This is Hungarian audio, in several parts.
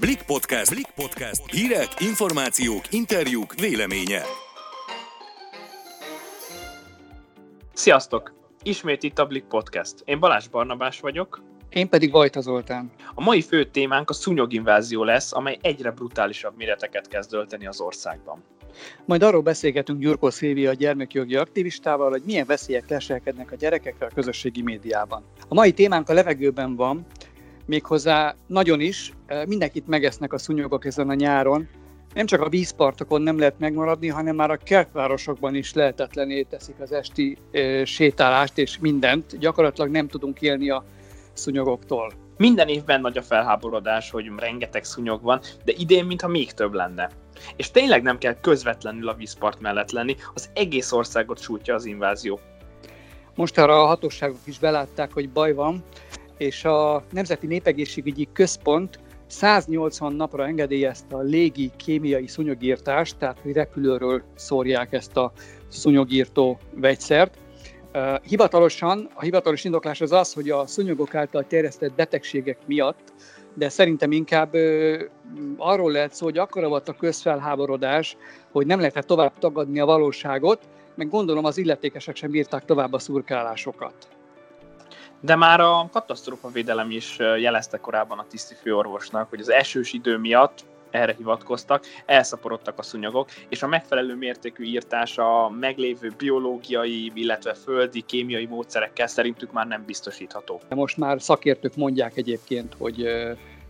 Blik Podcast. Blik Podcast. Hírek, információk, interjúk, véleménye. Sziasztok! Ismét itt a Blik Podcast. Én Balázs Barnabás vagyok. Én pedig Vajta Zoltán. A mai fő témánk a szúnyoginvázió lesz, amely egyre brutálisabb méreteket kezd ölteni az országban. Majd arról beszélgetünk Gyurkó Szilvia gyermekjogi aktivistával, hogy milyen veszélyek leselkednek a gyerekekre a közösségi médiában. A mai témánk a levegőben van, méghozzá nagyon is, mindenkit megesznek a szúnyogok ezen a nyáron, nem csak a vízpartokon nem lehet megmaradni, hanem már a kertvárosokban is lehetetlené teszik az esti sétálást és mindent. Gyakorlatilag nem tudunk élni a szúnyogoktól. Minden évben nagy a felháborodás, hogy rengeteg szúnyog van, de idén mintha még több lenne. És tényleg nem kell közvetlenül a vízpart mellett lenni, az egész országot sújtja az invázió. Most arra a hatóságok is belátták, hogy baj van, és a Nemzeti Népegészségügyi Központ 180 napra engedélyezte a légi kémiai szúnyogírtást, tehát repülőről szórják ezt a szúnyogírtó vegyszert. Hivatalosan, a hivatalos indoklás az az, hogy a szúnyogok által terjesztett betegségek miatt, de szerintem inkább arról lehet szó, hogy akkora volt a közfelháborodás, hogy nem lehetett tovább tagadni a valóságot, meg gondolom az illetékesek sem bírták tovább a szurkálásokat. De már a katasztrófavédelem is jelezte korábban a tiszti főorvosnak, hogy az esős idő miatt erre hivatkoztak, elszaporodtak a szúnyogok, és a megfelelő mértékű írtás a meglévő biológiai, illetve földi, kémiai módszerekkel szerintük már nem biztosítható. Most már szakértők mondják egyébként, hogy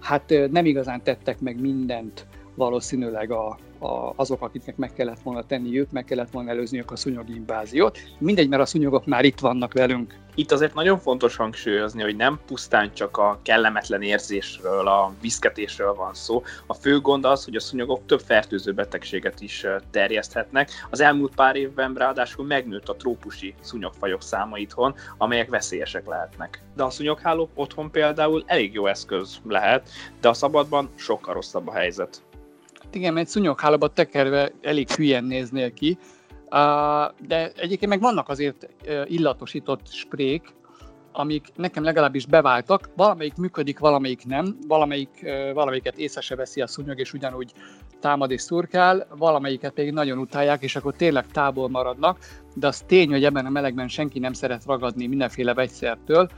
hát nem igazán tettek meg mindent valószínűleg a, a, azok, akiknek meg kellett volna tenniük, meg kellett volna előzniük a szúnyogi inváziót. Mindegy, mert a szúnyogok már itt vannak velünk. Itt azért nagyon fontos hangsúlyozni, hogy nem pusztán csak a kellemetlen érzésről, a viszketésről van szó. A fő gond az, hogy a szúnyogok több fertőző betegséget is terjeszthetnek. Az elmúlt pár évben ráadásul megnőtt a trópusi szúnyogfajok száma itthon, amelyek veszélyesek lehetnek. De a szúnyogháló otthon például elég jó eszköz lehet, de a szabadban sokkal rosszabb a helyzet. Hát igen, egy szúnyoghálóba tekerve elég hülyen néznél ki, de egyébként meg vannak azért illatosított sprék, amik nekem legalábbis beváltak, valamelyik működik, valamelyik nem, valamelyik, valamelyiket észre se veszi a szúnyog, és ugyanúgy támad és szurkál, valamelyiket pedig nagyon utálják, és akkor tényleg távol maradnak, de az tény, hogy ebben a melegben senki nem szeret ragadni mindenféle vegyszertől,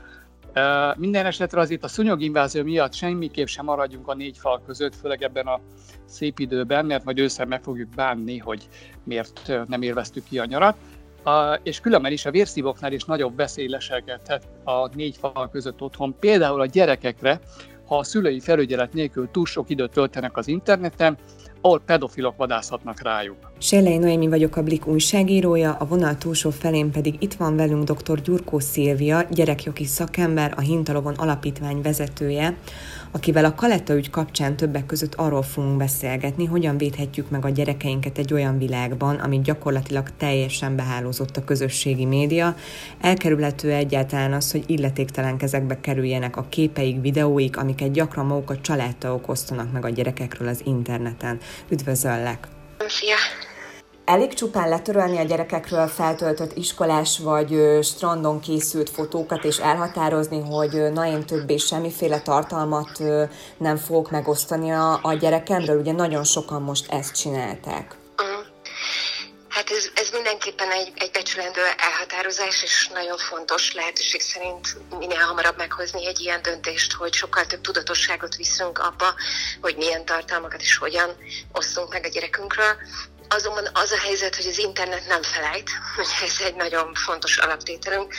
minden esetre azért a szúnyoginvázió miatt semmiképp sem maradjunk a négy fal között, főleg ebben a szép időben, mert majd ősszel meg fogjuk bánni, hogy miért nem élveztük ki a nyarat. És különben is a vérszívóknál is nagyobb veszély leselkedhet a négy fal között otthon, például a gyerekekre, ha a szülői felügyelet nélkül túl sok időt töltenek az interneten, ahol pedofilok vadászhatnak rájuk. Sellei Noémi vagyok a Blik újságírója, a vonal túlsó felén pedig itt van velünk dr. Gyurkó Szilvia, gyerekjogi szakember, a Hintalovon alapítvány vezetője, akivel a Kaletta ügy kapcsán többek között arról fogunk beszélgetni, hogyan védhetjük meg a gyerekeinket egy olyan világban, ami gyakorlatilag teljesen behálózott a közösségi média. Elkerülhető egyáltalán az, hogy illetéktelen kezekbe kerüljenek a képeik, videóik, amiket gyakran maguk a családtagok osztanak meg a gyerekekről az interneten. Üdvözöllek! Szia! Elég csupán letörölni a gyerekekről feltöltött iskolás vagy strandon készült fotókat, és elhatározni, hogy na én többé semmiféle tartalmat nem fogok megosztani a, a gyerekemről. Ugye nagyon sokan most ezt csinálták. Hát ez, ez mindenképpen egy, egy becsülendő elhatározás, és nagyon fontos lehetőség szerint minél hamarabb meghozni egy ilyen döntést, hogy sokkal több tudatosságot viszünk abba, hogy milyen tartalmakat és hogyan osztunk meg a gyerekünkről. Azonban az a helyzet, hogy az internet nem felejt, ez egy nagyon fontos alaptételünk,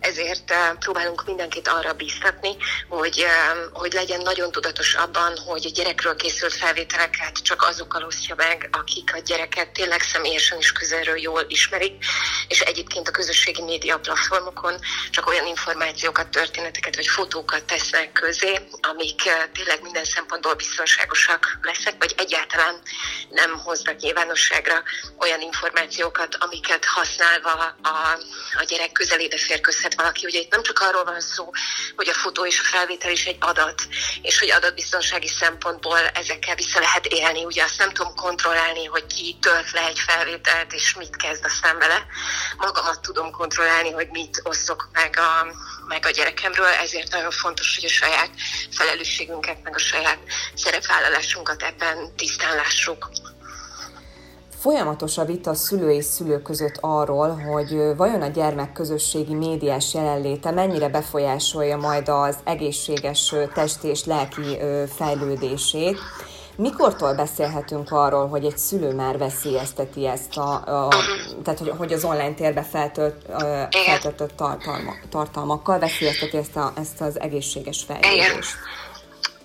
ezért eh, próbálunk mindenkit arra bíztatni, hogy, eh, hogy legyen nagyon tudatos abban, hogy a gyerekről készült felvételeket csak azokkal osztja meg, akik a gyereket tényleg személyesen is közelről jól ismerik, és egyébként a közösségi média platformokon csak olyan információkat, történeteket vagy fotókat tesznek közé, amik eh, tényleg minden szempontból biztonságosak lesznek, vagy egyáltalán nem hoznak nyilvánosságra nyilvánosságra olyan információkat, amiket használva a, a gyerek közelébe férközhet valaki. Ugye itt nem csak arról van szó, hogy a fotó és a felvétel is egy adat, és hogy adatbiztonsági szempontból ezekkel vissza lehet élni. Ugye azt nem tudom kontrollálni, hogy ki tölt le egy felvételt, és mit kezd aztán vele. Magamat tudom kontrollálni, hogy mit osztok meg a, meg a gyerekemről, ezért nagyon fontos, hogy a saját felelősségünket, meg a saját szerepvállalásunkat ebben tisztán lássuk. Folyamatos a vita szülő és szülő között arról, hogy vajon a gyermek közösségi médiás jelenléte mennyire befolyásolja majd az egészséges testi és lelki fejlődését. Mikortól beszélhetünk arról, hogy egy szülő már veszélyezteti ezt a, a tehát hogy, hogy az online térbe feltölt, feltöltött tartalmak, tartalmakkal veszélyezteti ezt, a, ezt az egészséges fejlődést?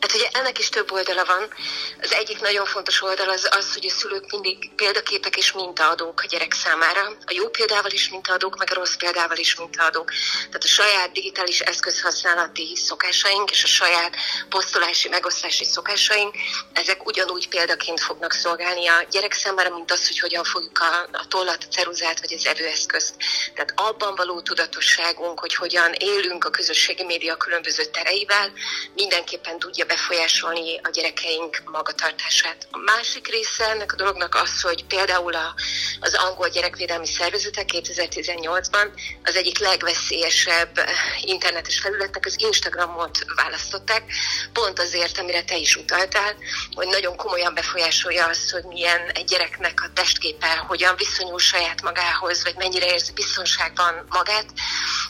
Hát ugye ennek is több oldala van. Az egyik nagyon fontos oldal az az, hogy a szülők mindig példaképek és mintaadók a gyerek számára. A jó példával is mintaadók, meg a rossz példával is mintaadók. Tehát a saját digitális eszközhasználati szokásaink és a saját posztolási, megosztási szokásaink, ezek ugyanúgy példaként fognak szolgálni a gyerek számára, mint az, hogy hogyan fogjuk a, a tollat, a ceruzát vagy az evőeszközt. Tehát abban való tudatosságunk, hogy hogyan élünk a közösségi média különböző tereivel, mindenképpen tudja befolyásolni a gyerekeink magatartását. A másik része ennek a dolognak az, hogy például az angol gyerekvédelmi szervezetek 2018-ban az egyik legveszélyesebb internetes felületnek az Instagramot választották, pont azért, amire te is utaltál, hogy nagyon komolyan befolyásolja azt, hogy milyen egy gyereknek a testképe, hogyan viszonyul saját magához, vagy mennyire érzi biztonságban magát,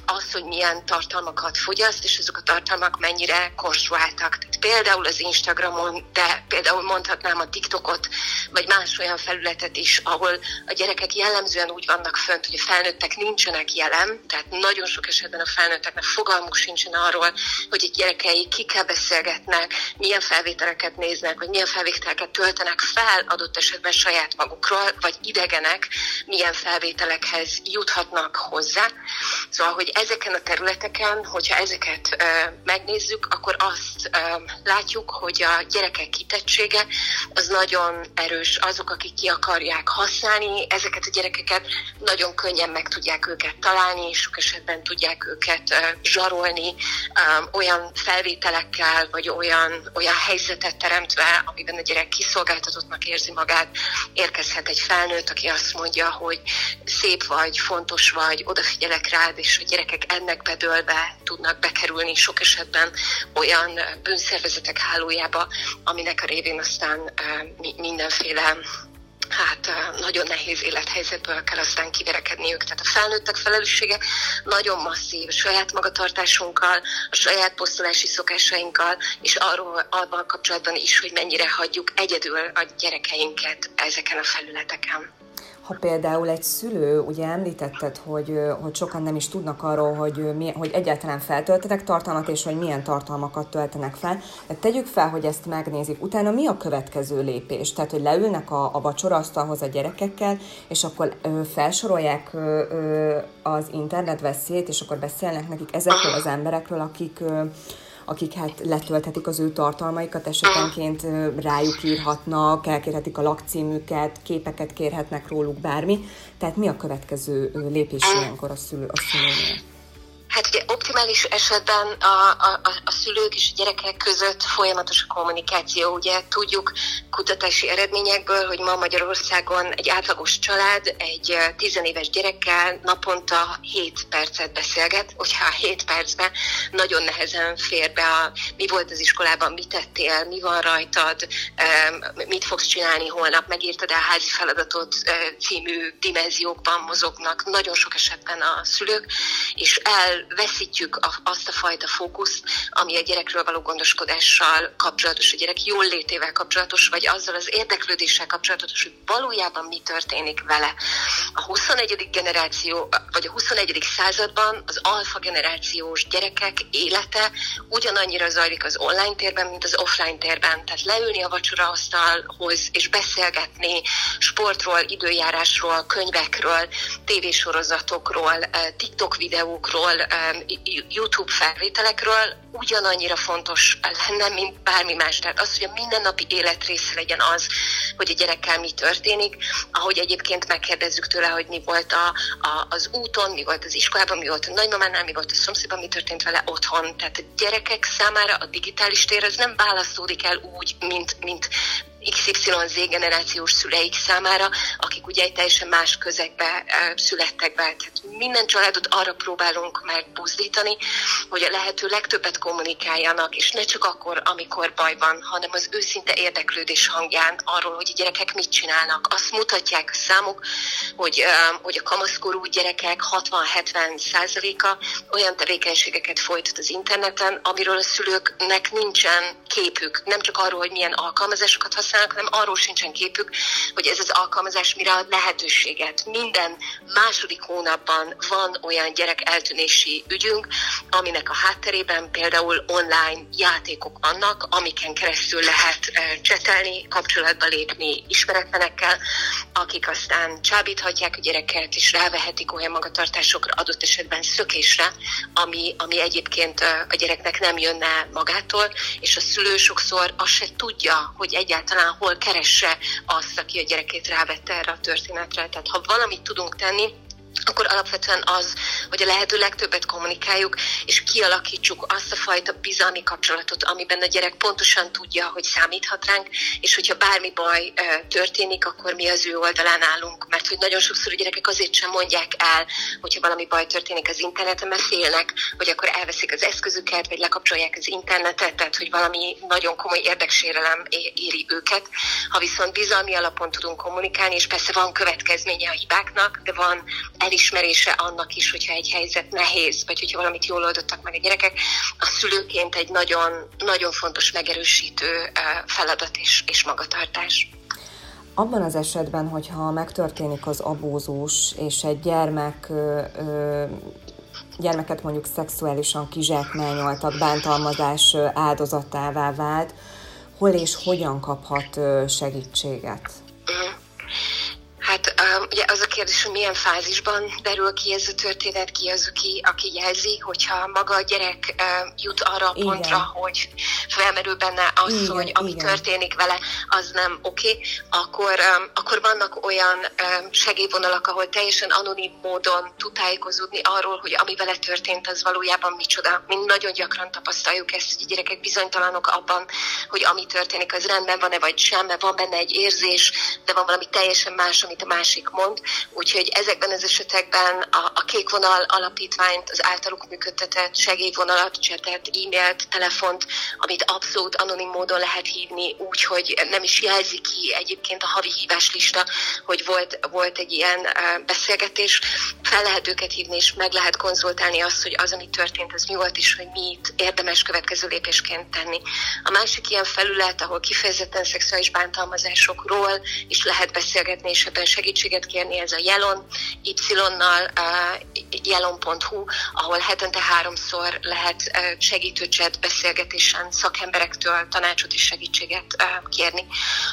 az, hogy milyen tartalmakat fogyaszt, és azok a tartalmak mennyire konstruáltak. Például az Instagramon, de például mondhatnám a TikTokot, vagy más olyan felületet is, ahol a gyerekek jellemzően úgy vannak fönt, hogy a felnőttek nincsenek jelen, tehát nagyon sok esetben a felnőtteknek fogalmuk sincsen arról, hogy egy gyerekei kikkel beszélgetnek, milyen felvételeket néznek, vagy milyen felvételeket töltenek fel adott esetben saját magukról, vagy idegenek milyen felvételekhez juthatnak hozzá. Szóval, hogy ezeken a területeken, hogyha ezeket ö, megnézzük, akkor azt ö, látjuk, hogy a gyerekek kitettsége az nagyon erős. Azok, akik ki akarják használni ezeket a gyerekeket, nagyon könnyen meg tudják őket találni, sok esetben tudják őket zsarolni olyan felvételekkel, vagy olyan, olyan helyzetet teremtve, amiben a gyerek kiszolgáltatottnak érzi magát, érkezhet egy felnőtt, aki azt mondja, hogy szép vagy, fontos vagy, odafigyelek rád, és a gyerekek ennek bedőlve tudnak bekerülni sok esetben olyan bűnszervezetek hálójába, aminek a révén aztán mindenféle hát nagyon nehéz élethelyzetből kell aztán kiverekedniük. Tehát a felnőttek felelőssége nagyon masszív a saját magatartásunkkal, a saját posztolási szokásainkkal, és arról abban kapcsolatban is, hogy mennyire hagyjuk egyedül a gyerekeinket ezeken a felületeken. Ha például egy szülő, ugye említetted, hogy, hogy sokan nem is tudnak arról, hogy, hogy egyáltalán feltöltetek tartalmat, és hogy milyen tartalmakat töltenek fel. De tegyük fel, hogy ezt megnézik. Utána mi a következő lépés? Tehát, hogy leülnek a, a vacsoraasztalhoz a gyerekekkel, és akkor ö, felsorolják ö, ö, az internet veszélyét, és akkor beszélnek nekik ezekről az emberekről, akik ö, akik hát letölthetik az ő tartalmaikat, esetenként rájuk írhatnak, elkérhetik a lakcímüket, képeket kérhetnek róluk bármi. Tehát mi a következő lépés ilyenkor a, szülő, a szülőnél? Hát ugye optimális esetben a, a, a szülők és a gyerekek között folyamatos a kommunikáció. Ugye tudjuk kutatási eredményekből, hogy ma Magyarországon egy átlagos család egy tizenéves gyerekkel naponta 7 percet beszélget, hogyha 7 percben nagyon nehezen fér be a mi volt az iskolában, mit tettél, mi van rajtad, mit fogsz csinálni holnap, megírtad el házi feladatot című dimenziókban mozognak nagyon sok esetben a szülők, és el elveszítjük azt a fajta fókuszt, ami a gyerekről való gondoskodással kapcsolatos, a gyerek jól létével kapcsolatos, vagy azzal az érdeklődéssel kapcsolatos, hogy valójában mi történik vele. A 21. generáció, vagy a 21. században az alfa generációs gyerekek élete ugyanannyira zajlik az online térben, mint az offline térben. Tehát leülni a vacsoraasztalhoz és beszélgetni sportról, időjárásról, könyvekről, tévésorozatokról, eh, TikTok videókról, YouTube felvételekről ugyanannyira fontos lenne, mint bármi más. Tehát az, hogy a mindennapi élet része legyen az, hogy a gyerekkel mi történik, ahogy egyébként megkérdezzük tőle, hogy mi volt a, a, az úton, mi volt az iskolában, mi volt a nagymamánál, mi volt a szomszédban, mi történt vele otthon. Tehát a gyerekek számára a digitális tér az nem választódik el úgy, mint, mint XYZ generációs szüleik számára, akik ugye egy teljesen más közegbe születtek be. Tehát minden családot arra próbálunk már hogy a lehető legtöbbet kommunikáljanak, és ne csak akkor, amikor baj van, hanem az őszinte érdeklődés hangján arról, hogy a gyerekek mit csinálnak. Azt mutatják a számuk, hogy, hogy a kamaszkorú gyerekek 60-70 százaléka olyan tevékenységeket folytat az interneten, amiről a szülőknek nincsen képük, nem csak arról, hogy milyen alkalmazásokat használnak, hanem arról sincsen képük, hogy ez az alkalmazás mire ad lehetőséget. Minden második hónapban van olyan gyerek eltűnési ügyünk, aminek a hátterében például online játékok vannak, amiken keresztül lehet csetelni, kapcsolatba lépni ismeretlenekkel, akik aztán csábíthatják a gyereket, és rávehetik olyan magatartásokra, adott esetben szökésre, ami, ami egyébként a gyereknek nem jönne magától, és a szülő sokszor azt se tudja, hogy egyáltalán hol keresse azt, aki a gyerekét rávette erre a történetre. Tehát ha valamit tudunk tenni, akkor alapvetően az, hogy a lehető legtöbbet kommunikáljuk, és kialakítsuk azt a fajta bizalmi kapcsolatot, amiben a gyerek pontosan tudja, hogy számíthat ránk, és hogyha bármi baj történik, akkor mi az ő oldalán állunk. Mert hogy nagyon sokszor a gyerekek azért sem mondják el, hogyha valami baj történik az interneten, mert félnek, hogy akkor elveszik az eszközüket, vagy lekapcsolják az internetet, tehát hogy valami nagyon komoly érdeksérelem éri őket. Ha viszont bizalmi alapon tudunk kommunikálni, és persze van következménye a hibáknak, de van elismerése annak is, hogyha egy helyzet nehéz, vagy hogyha valamit jól oldottak meg a gyerekek, a szülőként egy nagyon, nagyon fontos megerősítő feladat és, és magatartás. Abban az esetben, hogyha megtörténik az abúzus, és egy gyermek gyermeket mondjuk szexuálisan kizsákmányoltak, bántalmazás áldozatává vált, hol és hogyan kaphat segítséget? Ugye az a kérdés, hogy milyen fázisban derül ki ez a történet, ki az, aki, aki jelzi, hogyha maga a gyerek jut arra a pontra, igen. hogy felmerül benne az, igen, hogy ami igen. történik vele, az nem oké, okay, akkor, akkor vannak olyan segélyvonalak, ahol teljesen anonim módon tud tájékozódni arról, hogy ami vele történt, az valójában micsoda. Mi nagyon gyakran tapasztaljuk ezt, hogy a gyerekek bizonytalanok abban, hogy ami történik, az rendben van-e vagy sem, mert van benne egy érzés, de van valami teljesen más, amit a másik mond. Úgyhogy ezekben az esetekben a, a Kék Vonal alapítványt, az általuk működtetett segélyvonalat, csetet, e-mailt, telefont, amit abszolút anonim módon lehet hívni, úgyhogy nem is jelzi ki egyébként a havi hívás lista, hogy volt, volt egy ilyen beszélgetés. Fel lehet őket hívni, és meg lehet konzultálni azt, hogy az, ami történt, az mi volt, és hogy mit érdemes következő lépésként tenni. A másik ilyen felület, ahol kifejezetten szexuális bántalmazásokról is lehet beszélgetni, és ebben segítséget kérni, ez a Jelon, Y-nal, jelon.hu, ahol hetente háromszor lehet segítőcset beszélgetésen szakemberektől tanácsot és segítséget kérni.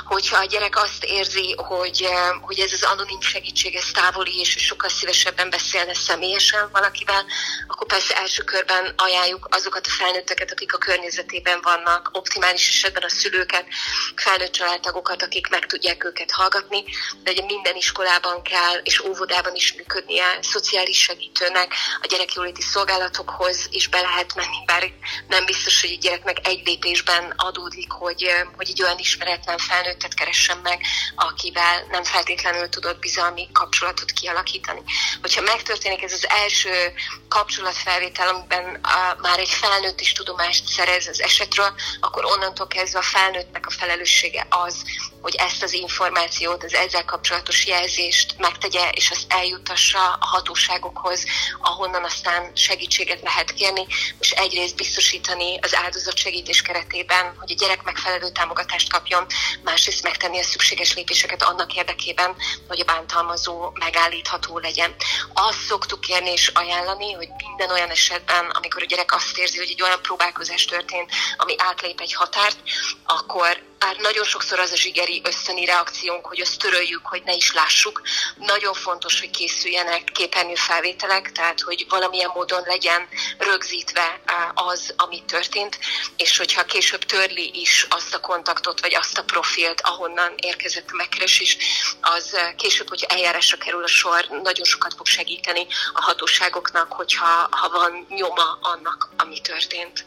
Hogyha a gyerek azt érzi, hogy, hogy ez az anonim segítség, ez távoli, és sokkal szívesebben beszélne személyesen valakivel, akkor persze első körben ajánljuk azokat a felnőtteket, akik a környezetében vannak, optimális esetben a szülőket, felnőtt családtagokat, akik meg tudják őket hallgatni, de ugye minden iskolában kell, és óvodában is működnie szociális segítőnek, a gyerekjóléti szolgálatokhoz is be lehet menni, bár nem biztos, hogy egy gyereknek egy lépésben adódik, hogy, hogy egy olyan ismeretlen felnőttet keressen meg, akivel nem feltétlenül tudott bizalmi kapcsolatot kialakítani. Hogyha megtörténik ez az első kapcsolatfelvétel, amiben a, már egy felnőtt is tudomást szerez az esetről, akkor onnantól kezdve a felnőttnek a felelőssége az, hogy ezt az információt, az ezzel kapcsolatos jelzést megtegye, és azt eljutassa a hatóságokhoz, ahonnan aztán segítséget lehet kérni, és egyrészt biztosítani az segítés keretében, hogy a gyerek megfelelő támogatást kapjon, másrészt megtenni a szükséges lépéseket annak érdekében, hogy a bántalmazó megállítható legyen. Azt szoktuk kérni és ajánlani, hogy minden olyan esetben, amikor a gyerek azt érzi, hogy egy olyan próbálkozás történt, ami átlép egy határt, akkor bár nagyon sokszor az a zsigeri ösztöni reakciónk, hogy azt töröljük, hogy ne is lássuk. Nagyon fontos, hogy készüljenek képernyőfelvételek, tehát hogy valamilyen módon legyen rögzítve az, ami történt, és hogyha később törli is azt a kontaktot, vagy azt a profilt, ahonnan érkezett a megkeresés, az később, hogyha eljárásra kerül a sor, nagyon sokat fog segíteni a hatóságoknak, hogyha ha van nyoma annak, ami történt.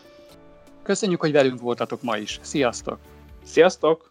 Köszönjük, hogy velünk voltatok ma is. Sziasztok! Sziasztok!